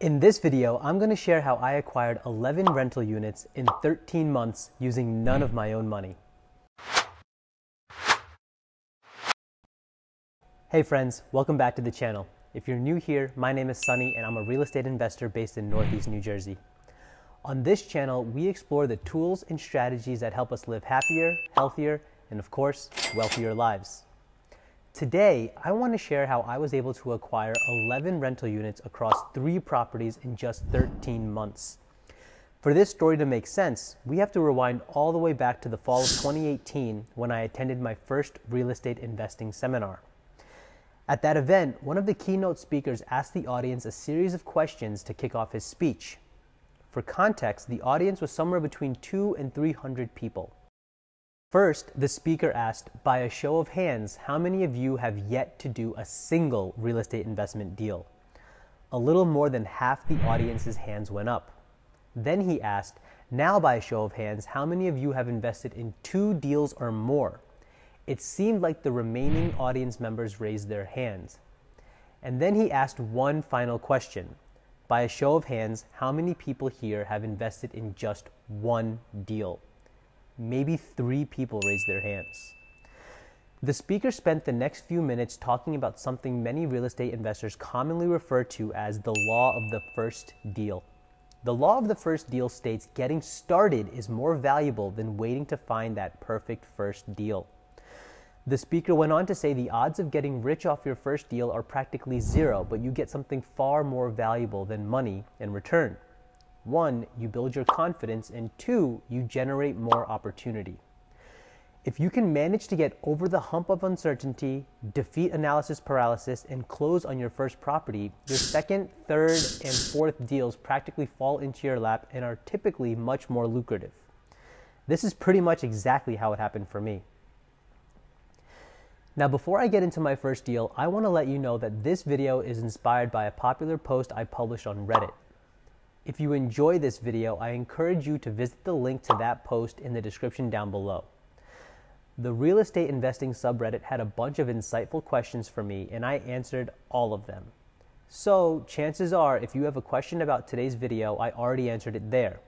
In this video, I'm going to share how I acquired 11 rental units in 13 months using none of my own money. Hey friends, welcome back to the channel. If you're new here, my name is Sunny and I'm a real estate investor based in Northeast New Jersey. On this channel, we explore the tools and strategies that help us live happier, healthier, and of course, wealthier lives. Today, I want to share how I was able to acquire 11 rental units across three properties in just 13 months. For this story to make sense, we have to rewind all the way back to the fall of 2018 when I attended my first real estate investing seminar. At that event, one of the keynote speakers asked the audience a series of questions to kick off his speech. For context, the audience was somewhere between 2 and 300 people. First, the speaker asked, by a show of hands, how many of you have yet to do a single real estate investment deal? A little more than half the audience's hands went up. Then he asked, now by a show of hands, how many of you have invested in two deals or more? It seemed like the remaining audience members raised their hands. And then he asked one final question. By a show of hands, how many people here have invested in just one deal? Maybe three people raised their hands. The speaker spent the next few minutes talking about something many real estate investors commonly refer to as the law of the first deal. The law of the first deal states getting started is more valuable than waiting to find that perfect first deal. The speaker went on to say the odds of getting rich off your first deal are practically zero, but you get something far more valuable than money in return. One, you build your confidence, and two, you generate more opportunity. If you can manage to get over the hump of uncertainty, defeat analysis paralysis, and close on your first property, your second, third, and fourth deals practically fall into your lap and are typically much more lucrative. This is pretty much exactly how it happened for me. Now, before I get into my first deal, I want to let you know that this video is inspired by a popular post I published on Reddit. If you enjoy this video, I encourage you to visit the link to that post in the description down below. The real estate investing subreddit had a bunch of insightful questions for me, and I answered all of them. So, chances are, if you have a question about today's video, I already answered it there.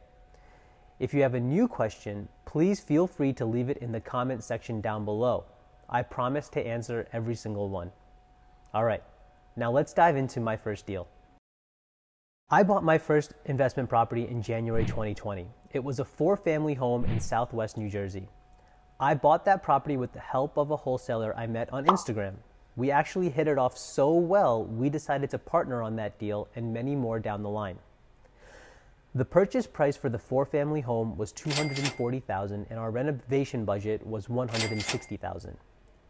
If you have a new question, please feel free to leave it in the comment section down below. I promise to answer every single one. All right, now let's dive into my first deal. I bought my first investment property in January 2020. It was a four family home in southwest New Jersey. I bought that property with the help of a wholesaler I met on Instagram. We actually hit it off so well, we decided to partner on that deal and many more down the line. The purchase price for the four family home was 240,000 and our renovation budget was 160,000.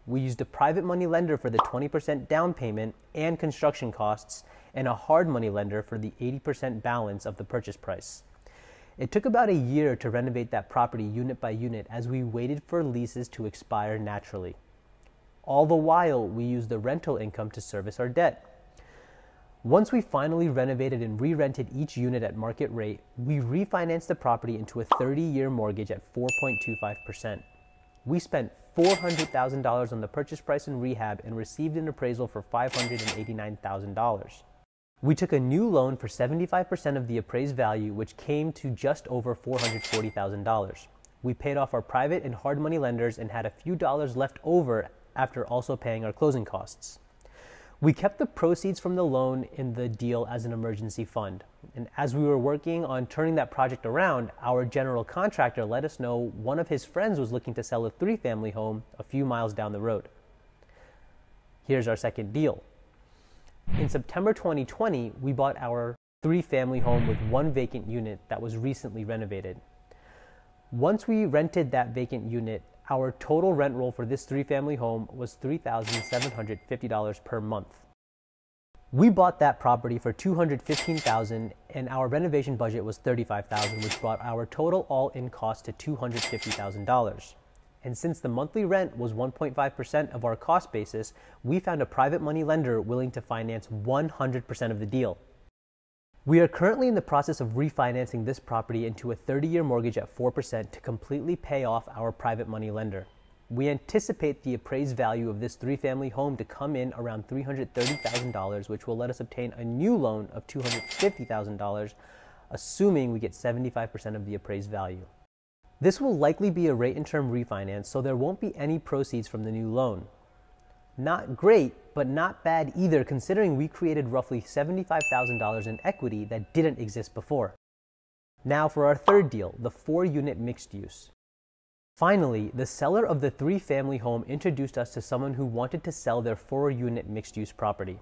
We used a private money lender for the 20% down payment and construction costs, and a hard money lender for the 80% balance of the purchase price. It took about a year to renovate that property unit by unit as we waited for leases to expire naturally. All the while, we used the rental income to service our debt. Once we finally renovated and re rented each unit at market rate, we refinanced the property into a 30 year mortgage at 4.25%. We spent $400,000 on the purchase price and rehab and received an appraisal for $589,000. We took a new loan for 75% of the appraised value, which came to just over $440,000. We paid off our private and hard money lenders and had a few dollars left over after also paying our closing costs. We kept the proceeds from the loan in the deal as an emergency fund. And as we were working on turning that project around, our general contractor let us know one of his friends was looking to sell a three family home a few miles down the road. Here's our second deal. In September 2020, we bought our three family home with one vacant unit that was recently renovated. Once we rented that vacant unit, our total rent roll for this three family home was $3,750 per month. We bought that property for $215,000 and our renovation budget was $35,000 which brought our total all-in cost to $250,000. And since the monthly rent was 1.5% of our cost basis, we found a private money lender willing to finance 100% of the deal. We are currently in the process of refinancing this property into a 30 year mortgage at 4% to completely pay off our private money lender. We anticipate the appraised value of this three family home to come in around $330,000, which will let us obtain a new loan of $250,000, assuming we get 75% of the appraised value. This will likely be a rate and term refinance, so there won't be any proceeds from the new loan. Not great, but not bad either, considering we created roughly $75,000 in equity that didn't exist before. Now for our third deal, the four unit mixed use. Finally, the seller of the three family home introduced us to someone who wanted to sell their four unit mixed use property.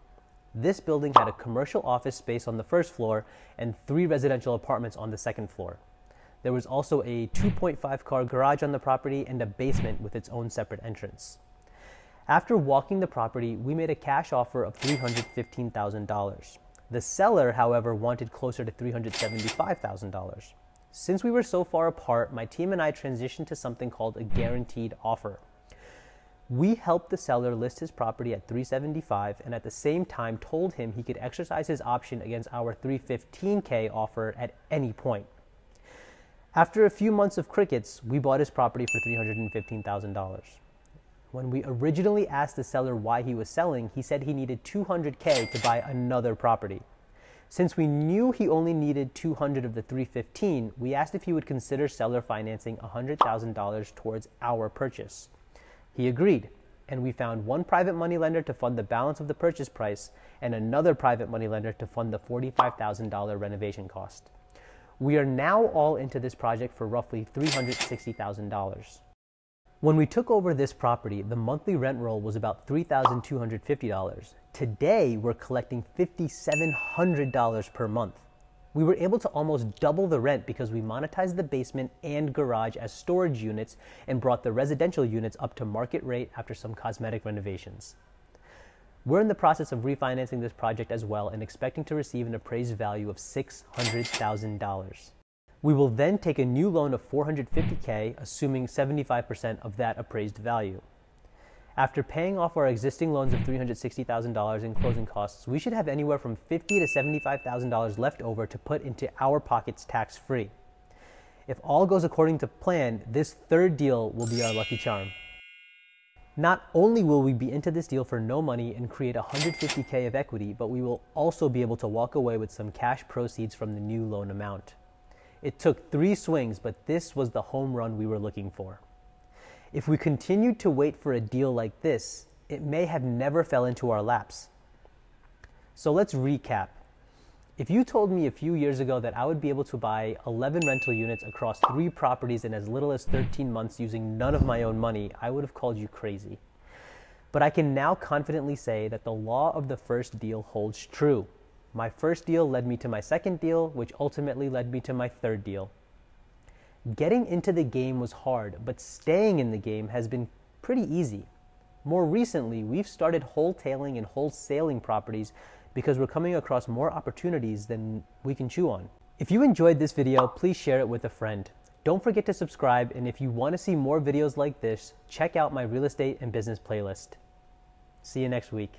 This building had a commercial office space on the first floor and three residential apartments on the second floor. There was also a 2.5 car garage on the property and a basement with its own separate entrance. After walking the property, we made a cash offer of $315,000. The seller, however, wanted closer to $375,000. Since we were so far apart, my team and I transitioned to something called a guaranteed offer. We helped the seller list his property at 375 and at the same time told him he could exercise his option against our 315k offer at any point. After a few months of crickets, we bought his property for $315,000. When we originally asked the seller why he was selling, he said he needed 200k to buy another property. Since we knew he only needed 200 of the 315, we asked if he would consider seller financing $100,000 towards our purchase. He agreed, and we found one private money lender to fund the balance of the purchase price and another private money lender to fund the $45,000 renovation cost. We are now all into this project for roughly $360,000. When we took over this property, the monthly rent roll was about $3,250. Today, we're collecting $5,700 per month. We were able to almost double the rent because we monetized the basement and garage as storage units and brought the residential units up to market rate after some cosmetic renovations. We're in the process of refinancing this project as well and expecting to receive an appraised value of $600,000. We will then take a new loan of 450k, assuming 75% of that appraised value. After paying off our existing loans of $360,000 in closing costs, we should have anywhere from $50 to $75,000 left over to put into our pockets tax free. If all goes according to plan, this third deal will be our lucky charm. Not only will we be into this deal for no money and create 150k of equity, but we will also be able to walk away with some cash proceeds from the new loan amount. It took three swings, but this was the home run we were looking for. If we continued to wait for a deal like this, it may have never fell into our laps. So let's recap. If you told me a few years ago that I would be able to buy 11 rental units across three properties in as little as 13 months using none of my own money, I would have called you crazy. But I can now confidently say that the law of the first deal holds true. My first deal led me to my second deal, which ultimately led me to my third deal. Getting into the game was hard, but staying in the game has been pretty easy. More recently, we've started wholetailing and wholesaling properties because we're coming across more opportunities than we can chew on. If you enjoyed this video, please share it with a friend. Don't forget to subscribe, and if you want to see more videos like this, check out my real estate and business playlist. See you next week.